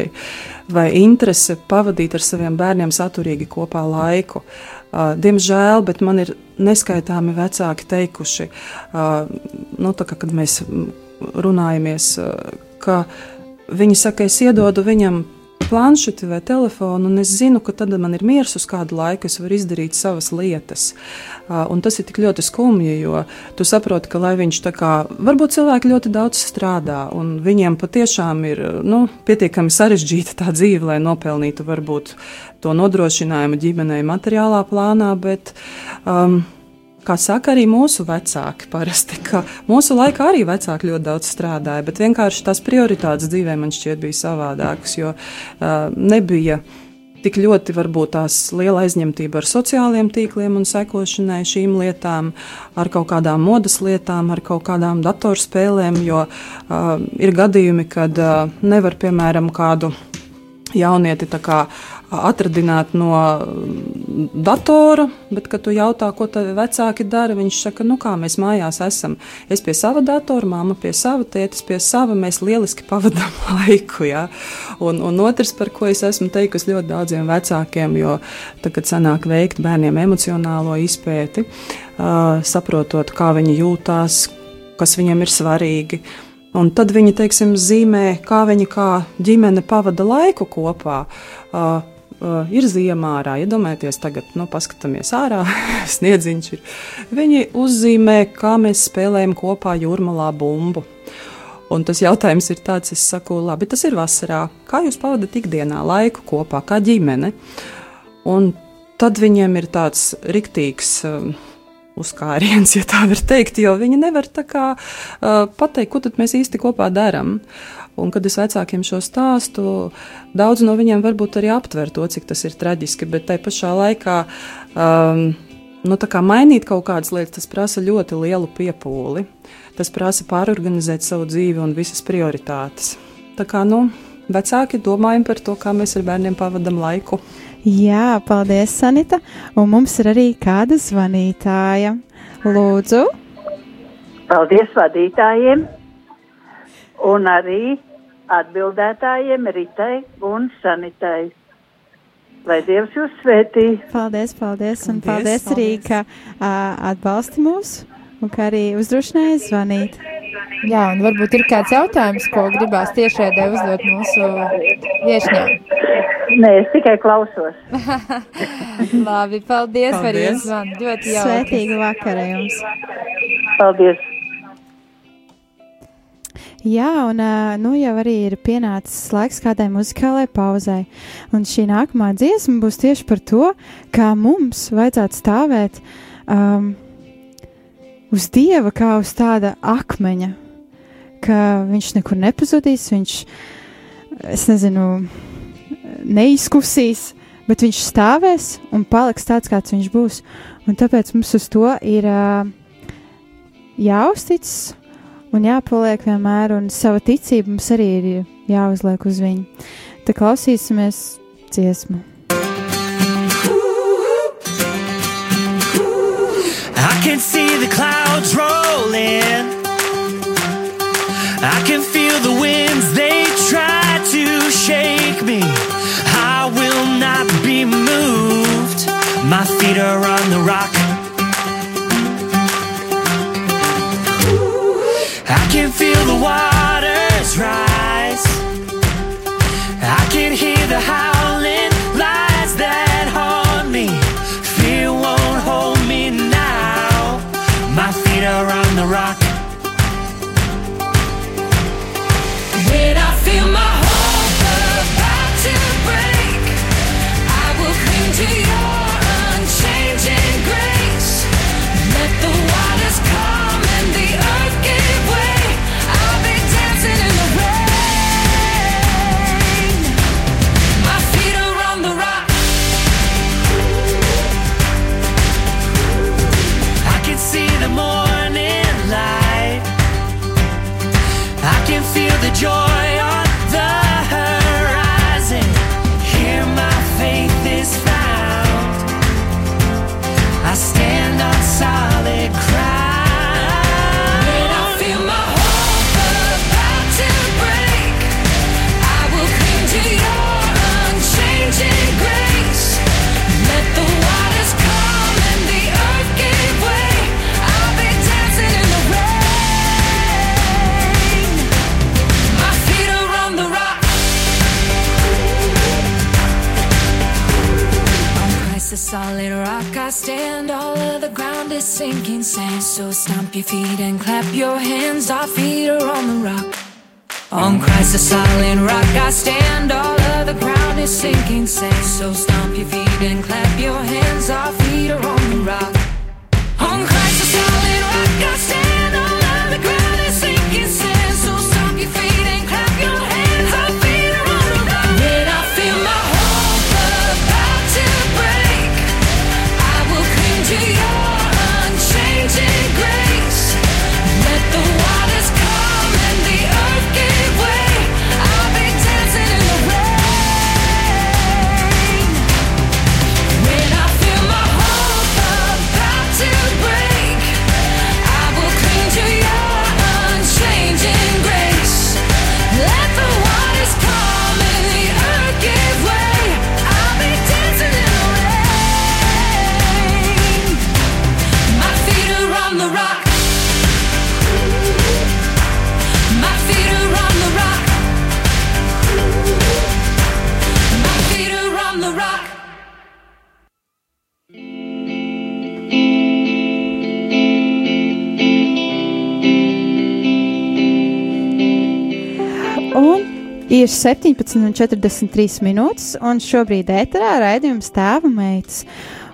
vai interese pavadīt ar saviem bērniem saturīgi kopā laiku. Uh, diemžēl, bet man ir neskaitāmi vecāki teikuši, uh, nu, kā, kad mēs runājamies, uh, ka viņi saka, es iedodu viņam planšeti vai telefonu, un es zinu, ka tad man ir miers uz kādu laiku, es varu izdarīt savas lietas. Uh, un tas ir tik ļoti skumji, jo tu saproti, ka lai viņš tā kā, varbūt cilvēki ļoti daudz strādā, un viņiem patiešām ir nu, pietiekami sarežģīta tā dzīve, lai nopelnītu varbūt to nodrošinājumu ģimenei materiālā plānā, bet um, kā saka arī mūsu vecāki, parasti, ka mūsu laikā arī vecāki ļoti daudz strādāja, bet vienkārši tās prioritātes dzīvē man šķiet bija savādākas, jo uh, nebija tik ļoti varbūt tās liela aizņemtība ar sociāliem tīkliem un sekošanai šīm lietām, ar kaut kādām modes lietām, ar kaut kādām datorspēlēm, jo uh, ir gadījumi, kad uh, nevar, piemēram, kādu jaunieti kā atradināt no mm, datora, bet, kad tu jautā, ko tad vecāki dara, viņš saka, nu kā mēs mājās esam. Es pie sava datora, māma pie sava, tētis pie sava, mēs lieliski pavadām laiku. Ja? Un, un otrs, par ko es esmu teikusi ļoti daudziem vecākiem, jo tagad sanāk veikt bērniem emocionālo izpēti, uh, saprotot, kā viņi jūtās, kas viņiem ir svarīgi. Un tad viņi, teiksim, zīmē, kā viņi kā ģimene pavada laiku kopā. Uh, Uh, ir ziemā ārā, iedomājieties, tagad, nu, paskatāmies ārā, sniedziņš ir. Viņi uzzīmē, kā mēs spēlējam kopā jūrmalā bumbu. Un tas jautājums ir tāds, es saku, labi, tas ir vasarā. Kā jūs pavadat ikdienā laiku kopā, kā ģimene? Un tad viņiem ir tāds riktīgs. Um, Uzkāriens, ja tā var teikt, jo viņi nevar tā kā uh, pateikt, ko tad mēs īsti kopā darām. Un, kad es vecākiem šo stāstu, daudz no viņiem varbūt arī aptver to, cik tas ir traģiski, bet tai pašā laikā um, nu, mainīt kaut kādas lietas, tas prasa ļoti lielu piepūli. Tas prasa pārorganizēt savu dzīvi un visas prioritātes. Tā kā nu, vecāki domājam par to, kā mēs ar bērniem pavadām laiku. Jā, paldies, Sanita. Un mums ir arī kāda zvanītāja. Lūdzu. Paldies vadītājiem un arī atbildētājiem Ritai un Sanitai. Lai Dievs jūs svētī. Paldies, paldies, un paldies, paldies arī, ka uh, atbalsti mūs un ka arī uzdrošināja zvanīt. Jā, un varbūt ir kāds jautājums, ko gribās tiešraidē uzdot mūsu viešņām. Nē, es tikai klausos. Labi, paldies, paldies. par iezvanu. Ļoti jauki. Svētīgu vakaru jums. Paldies. Jā, un nu jau arī ir pienācis laiks kādai muzikālai pauzai. Un šī nākamā dziesma būs tieši par to, kā mums vajadzētu stāvēt um, uz dieva kā uz tāda akmeņa, ka viņš nekur nepazudīs, viņš, es nezinu, neizkusīs, bet viņš stāvēs un paliks tāds, kāds viņš būs. Un tāpēc mums uz to ir jāuzticas un jāpaliek vienmēr, un sava ticība mums arī ir jāuzliek uz viņu. Tad klausīsimies dziesmu. I can see the clouds rolling. I can feel the winds, they try to shake me. I will not be moved. My feet are on the rock. I can feel the waters ir 17,43 minūtes, un šobrīd ēterā raidījums tēva meitas.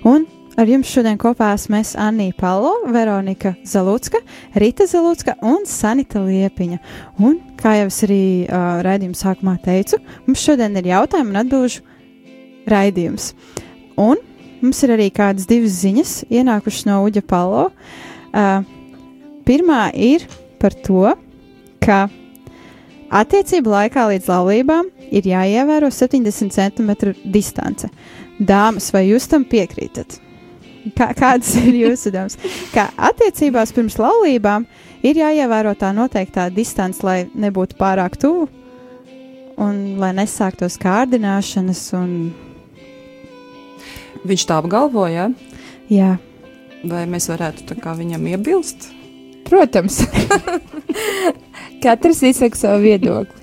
Un ar jums šodien kopā esmu es Anija Palo, Veronika Zalucka, Rita Zalucka un Sanita Liepiņa. Un, kā jau es arī uh, raidījuma sākumā teicu, mums šodien ir jautājumu un atbilžu raidījums. Un mums ir arī kādas divas ziņas ienākušas no Uģa Palo. Uh, pirmā ir par to, ka Attiecību laikā līdz laulībām ir jāievēro 70 cm distance. Dāmas, vai jūs tam piekrītat? Kā, kādas ir jūsu domas? Kā attiecībās pirms laulībām ir jāievēro tā noteiktā distance, lai nebūtu pārāk tuvu un lai nesāktos kārdināšanas. Un, Viņš tā apgalvoja, jā, vai mēs varētu viņam iebilst? Protams, katrs izsaka savu viedokli.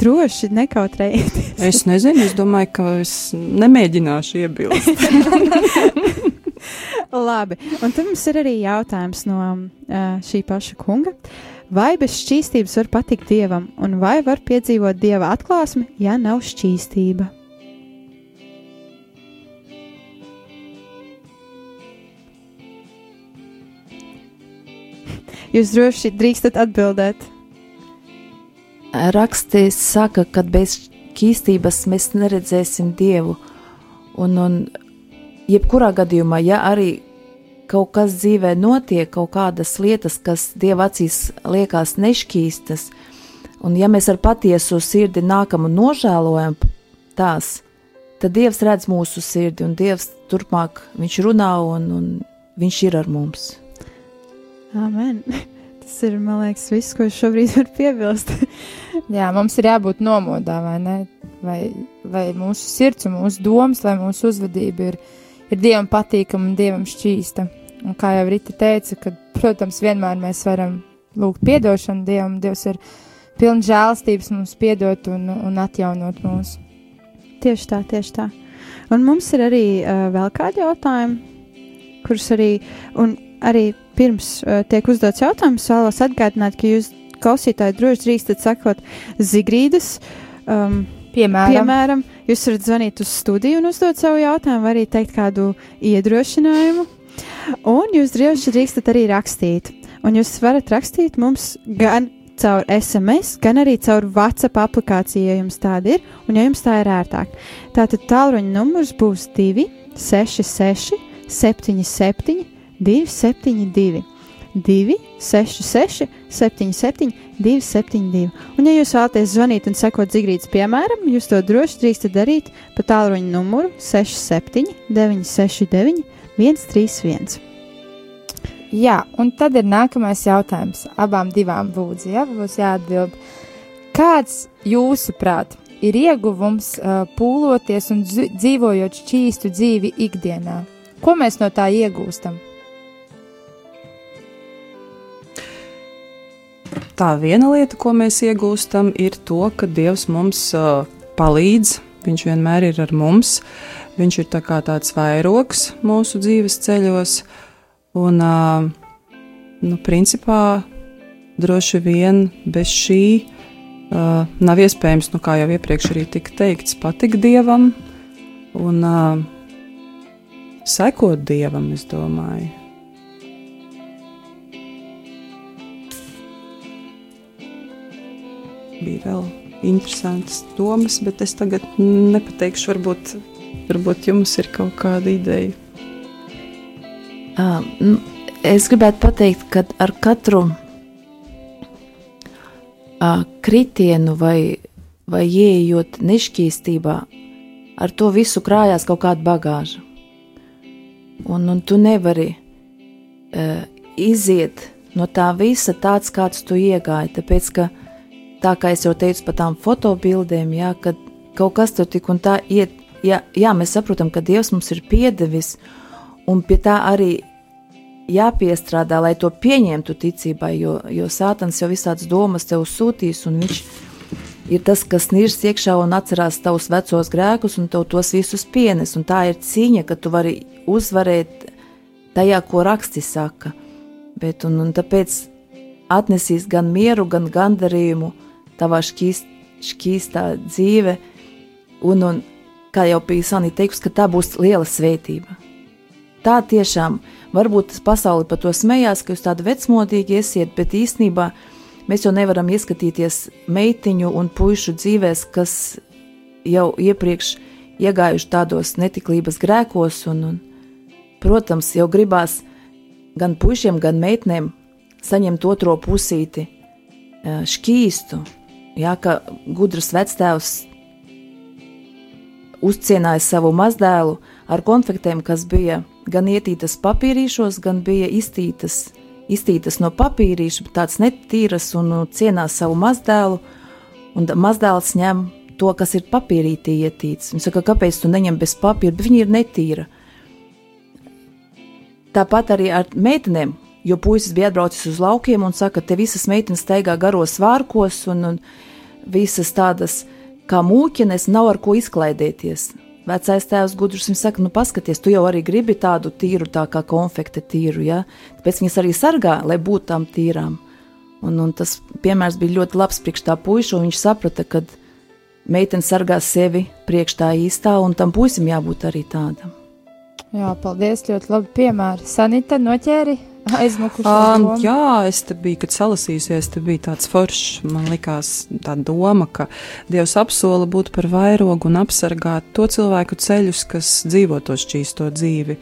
droši nekautrējieties. Es nezinu, es domāju, ka es nemēģināšu iebilst. Labi, un tad mums ir arī jautājums no uh, šī paša kunga. Vai bez šķīstības var patikt dievam, un vai var piedzīvot dieva atklāsmi, ja nav šķīstība? Jūs droši drīkstat atbildēt. Rakstīs saka, ka bez kīstības mēs neredzēsim dievu. Un, un jebkurā gadījumā, ja arī kaut kas dzīvē notiek, kaut kādas lietas, kas dieva acīs liekas nešķīstas, un ja mēs ar patiesu sirdi nākam un nožēlojam tās, tad dievs redz mūsu sirdi, un dievs turpmāk viņš runā un, un viņš ir ar mums. Amen. Tas ir, man liekas, viss, ko es šobrīd varu piebilst. Jā, mums ir jābūt nomodā, vai ne? Vai, vai mūsu sirds un mūsu domas, lai mūsu uzvedība ir, ir dievam patīkama un dievam šķīsta. Un kā jau Rita teica, ka, protams, vienmēr mēs varam lūgt atdošanu dievam. Dievs ir pilns žēlstības mums piedot un, un atjaunot mūs. Tieši tā, tieši tā. Un mums ir arī uh, vēl kādi jautājumi, kurus arī, un arī pirms uh, tiek uzdots jautājums, vēlos atgādināt, ka jūs klausītāji droši drīkstat sakot Zigrīdas. Um, Piemēram, Piemēram, jūs varat zvanīt uz studiju un uzdot savu jautājumu, vai arī teikt kādu iedrošinājumu. Un jūs droši drīkstat arī rakstīt. Un jūs varat rakstīt mums gan caur SMS, gan arī caur WhatsApp aplikāciju, ja jums tāda ir, un ja jums tā ir ērtāk. Tātad tālruņa numurs būs 266, 77, 272. 266, 77, 272. Un, ja jūs vēlaties zvanīt un sekot Zigrītas piemēram, jūs to droši drīkstat darīt pa tālruņa numuru 67, 969, 131. Jā, un tad ir nākamais jautājums. Abām divām lūdzu, ja būs jāatbild. Kāds, jūsuprāt, ir ieguvums uh, pūloties un dzīvojot šķīstu dzīvi ikdienā? Ko mēs no tā iegūstam? Tā viena lieta, ko mēs iegūstam, ir to, ka Dievs mums uh, palīdz viņš vienmēr ir ar mums. Viņš ir tā tāds vairogs mūsu dzīves ceļos, un, uh, nu, principā, droši vien bez šī uh, nav iespējams, nu, kā jau iepriekš arī tika teikts, patikt dievam un uh, sekot dievam, es domāju. Bija vēl interesantas domas, bet es tagad nepateikšu, varbūt, varbūt jums ir kaut kāda ideja. Uh, nu, es gribētu pateikt, ka ar katru uh, kritienu vai, vai ieejot nešķīstībā, ar to visu krājās kaut kāda bagāža. Un, un tu nevari uh, iziet no tā visa tāds, kāds tu iegāji, tāpēc ka tā kā es jau teicu par tām fotobildēm, jā, kad kaut kas tur tik un tā iet, jā, jā, mēs saprotam, ka Dievs mums ir piedevis, un pie tā arī jāpiestrādā, lai to pieņemtu ticībai, jo, jo sātans jau visādas domas tev sūtīs, un viņš ir tas, kas nīrs iekšā un atcerās tavus vecos grēkus, un tev tos visus pienes, un tā ir cīņa, ka tu vari uzvarēt tajā, ko raksti saka, bet, un, un tāpēc atnesīs gan mieru, gan gandarījumu, tavā šķīst, šķīstā dzīve, un, un kā jau bija Sanita teikusi, ka tā būs liela svētība. Tā tiešām, varbūt tas pasauli par to smējās, ka jūs tādi vecmodīgi esiet, bet īstenībā mēs jau nevaram ieskatīties meitiņu un puišu dzīvēs, kas jau iepriekš iegājuši tādos netiklības grēkos, un, un protams, jau gribās gan puišiem, gan meitnēm saņemt otro pusīti šķīstu, Jā, ka gudrs vectēvs uzcienāja savu mazdēlu ar konfektēm, kas bija gan ietītas papīrīšos, gan bija iztītas, iztītas no papīrīša, tāds netīras un cienās savu mazdēlu, un mazdēls ņem to, kas ir papīrītī ietīts. Viņš saka, kāpēc tu neņem bez papīra, bet viņa ir netīra. Tāpat arī ar meitenēm, jo puisis bija atbraucis uz laukiem un saka, te visas meitenes staigā garos vārkos un, un visas tādas kā mūķenes nav ar ko izklaidēties. Vecais tēvs gudrs viņam saka, nu paskaties, tu jau arī gribi tādu tīru, tā kā konfekte tīru, ja? Tāpēc viņas arī sargā, lai būtu tām tīrām. Un, un tas piemērs bija ļoti labs priekš tā puiša, un viņš saprata, ka meitene sargā sevi priekš tā īstā, un tam puisim jābūt arī tādam. Jā, paldies, ļoti labi piemēri. Sanita noķēri aizmukušo Um, jā, es te biju, kad salasījusies, te bija tāds foršs, man likās tā doma, ka Dievs apsola būt par vairogu un apsargāt to cilvēku ceļus, kas dzīvo to šķīsto dzīvi.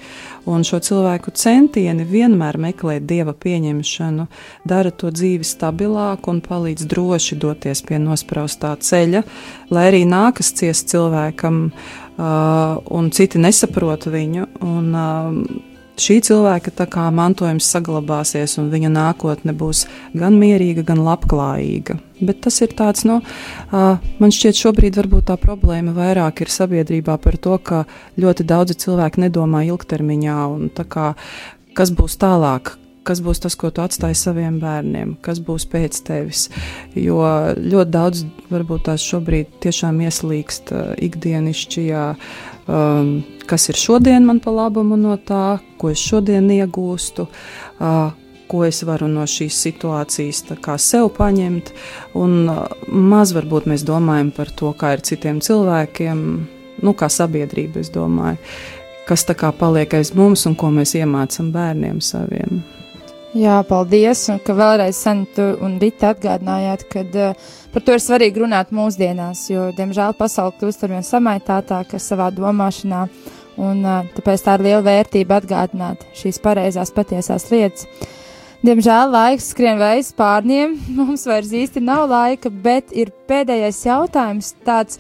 Un šo cilvēku centieni vienmēr meklēt Dieva pieņemšanu, dara to dzīvi stabilāku un palīdz droši doties pie nospraustā ceļa, lai arī nākas ciest cilvēkam, uh, un citi nesaprot viņu. Un, uh, šī cilvēka kā mantojums saglabāsies, un viņa nākotne būs gan mierīga, gan labklājīga. Bet tas ir tāds, nu, man šķiet, šobrīd varbūt tā problēma vairāk ir sabiedrībā par to, ka ļoti daudzi cilvēki nedomā ilgtermiņā, un kā kas būs tālāk, kas būs tas, ko tu atstāji saviem bērniem, kas būs pēc tevis. Jo ļoti daudz varbūt tās šobrīd tiešām ieslīgst ikdienišķajā, um, kas ir šodien man pa labumu no tā, ko es šodien iegūstu. Uh, Ko es varu no šīs situācijas sev paņemt, un maz varbūt mēs domājam par to, kā ir citiem cilvēkiem, nu, kā sabiedrība, domāju, kas tā kā paliek aiz mums un ko mēs iemācām bērniem saviem. Jā, paldies, un ka vēlreiz Sanita un Rita atgādinājāt, ka uh, par to ir svarīgi runāt mūsdienās, jo, diemžēl, pasaule kļūst arvien samaitātāka savā domāšanā, un uh, tāpēc tā ir liela vērtība atgādināt šīs pareizās patiesās lietas. Diemžēl laiks skrien veids pārniem, mums vairs īsti nav laika, bet ir pēdējais jautājums tāds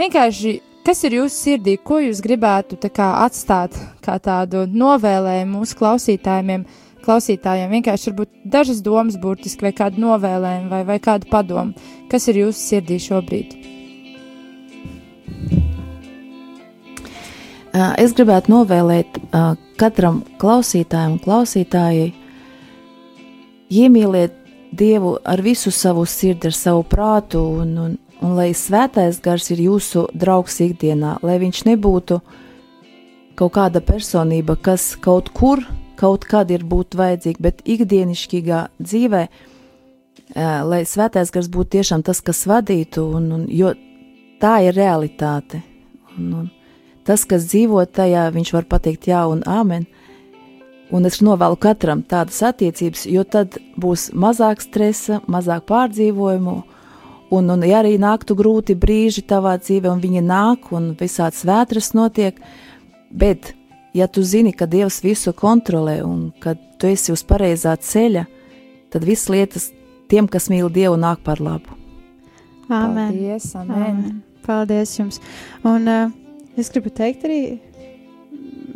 vienkārši, kas ir jūsu sirdī, ko jūs gribētu tā kā atstāt kā tādu novēlējumu mūsu klausītājiem, klausītājiem vienkārši varbūt dažas domas burtiski vai kādu novēlējumu vai, vai kādu padomu, kas ir jūsu sirdī šobrīd? Es gribētu novēlēt katram klausītājam un klausītājai iemīlēt Dievu ar visu savu sirdi, ar savu prātu un, un un lai svētais gars ir jūsu draugs ikdienā, lai viņš nebūtu kaut kāda personība, kas kaut kur, kaut kad ir būt vajadzīga, bet ikdienišķīgā dzīvē, lai svētais gars būtu tiešām tas, kas vadītu, un, un, jo tā ir realitāte. Un, un tas, kas dzīvo tajā, viņš var pateikt jā un āmen. Un es novēlu katram tādas attiecības, jo tad būs mazāk stresa, mazāk pārdzīvojumu, un, un ja arī nāktu grūti brīži tavā dzīvē, un viņi nāk, un visādas vētras notiek, bet, ja tu zini, ka Dievs visu kontrolē, un ka tu esi uz pareizā ceļa, tad viss lietas tiem, kas mīl Dievu, nāk par labu. Amen. Paldies, amen. Amen. Paldies jums. Un uh, es gribu teikt arī,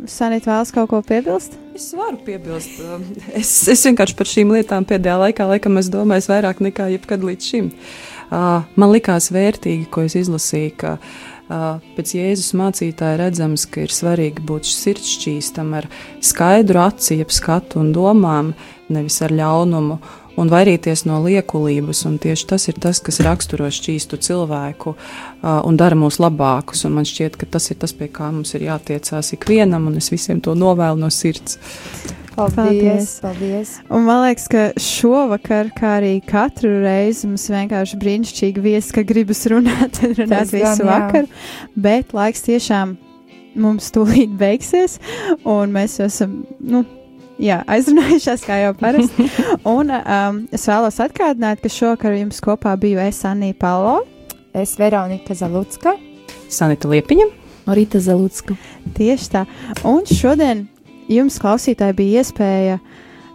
Sanīt vēlas kaut ko piebilst? Es varu piebilst, um, es, es vienkārši par šīm lietām pēdējā laikā, laikam, es domāju vairāk nekā jebkad līdz šim. Uh, man likās vērtīgi, ko es izlasīju, ka uh, pēc Jēzus mācītāja redzams, ka ir svarīgi būt sirdsšķīstam ar skaidru aci, jeb skatu un domām, nevis ar ļaunumu. Un vairīties no liekulības, un tieši tas ir tas, kas raksturo šķīstu cilvēku uh, un dara mūs labākus. Un man šķiet, ka tas ir tas, pie kā mums ir jātiecās ikvienam, un es visiem to novēlu no sirds. Paldies, Paldies. paldies. Un man liekas, ka šovakar, kā arī katru reizi, mums vienkārši brīnišķīgi viesi, ka gribas runāt, runāt Tas gan, visu jā. vakaru. Bet laiks tiešām mums tūlīt beigsies, un mēs esam. Nu, Jā, aizrunājušās, kā jau parasti. Un um, es vēlos atgādināt, ka šovakar jums kopā biju es, Anija Palo. Es Veronika Zalucka. Sanita Liepiņa. Rīta Zelutska. Tieši tā. Un šodien jums, klausītāji, bija iespēja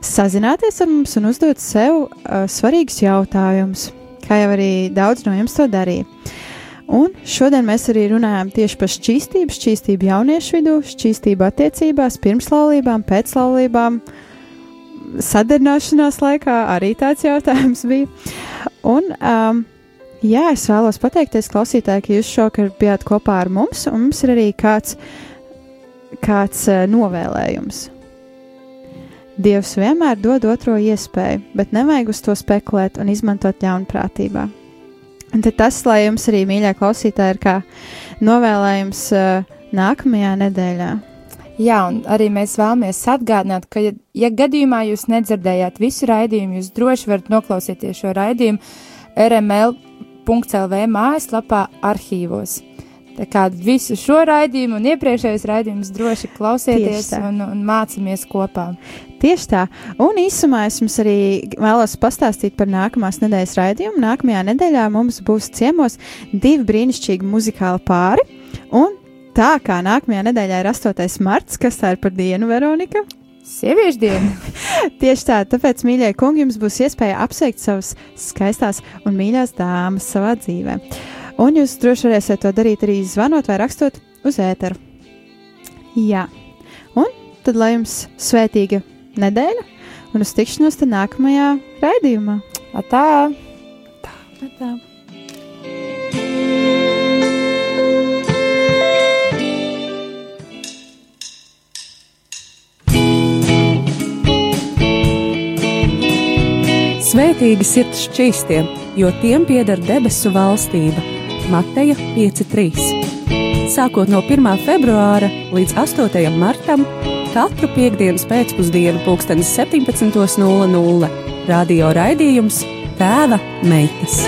sazināties ar mums un uzdot sev uh, svarīgus jautājumus, kā jau arī daudz no jums to darīja. Un šodien mēs arī runājam tieši par šķīstību, šķīstību jauniešu vidū, šķīstību attiecībās, pirmslaulībām, pēclaulībām, sadarbināšanās laikā arī tāds jautājums bija. Un, um, jā, es vēlos pateikties klausītāji, ka jūs šovakar bijāt kopā ar mums, un mums ir arī kāds, kāds uh, novēlējums. Dievs vienmēr dod otro iespēju, bet nevajag uz to spekulēt un izmantot ļaunprātībā. Un tas, lai jums arī, mīļā klausītāji, ir kā novēlējums uh, nākamajā nedēļā. Jā, un arī mēs vēlamies atgādināt, ka, ja, ja gadījumā jūs nedzirdējāt visu raidījumu, jūs droši varat noklausīties šo raidījumu rml.clv mājaslapā arhīvos. Tā kā visu šo raidījumu un iepriekšējos raidījumus droši klausieties un, un mācāmies kopā. Tieši tā. Un īsumā es jums arī vēlos pastāstīt par nākamās nedēļas raidījumu. Nākamajā nedēļā mums būs ciemos divi brīnišķīgi muzikāli pāri. Un tā kā nākamajā nedēļā ir 8. marts, kas tā ir par dienu, Veronika? Sieviešu diena! Tieši tā, tāpēc, mīļie kungi, jums būs iespēja apsveikt savas skaistās un mīļās dāmas savā dzīvē. Un jūs droši varēsiet to darīt arī zvanot vai rakstot uz ēteru. Jā, un tad lai jums svētīga nedēļa un uz tikšanos tad nākamajā raidījumā. Atā! Tā. Svētīgi sirds šķīstiem, jo tiem pieder debesu valstība. Mateja 5.3. Sākot no 1. februāra līdz 8. martam, katru piekdienas pēcpusdienu, 17.00 Radio raidījums Tēva meitas.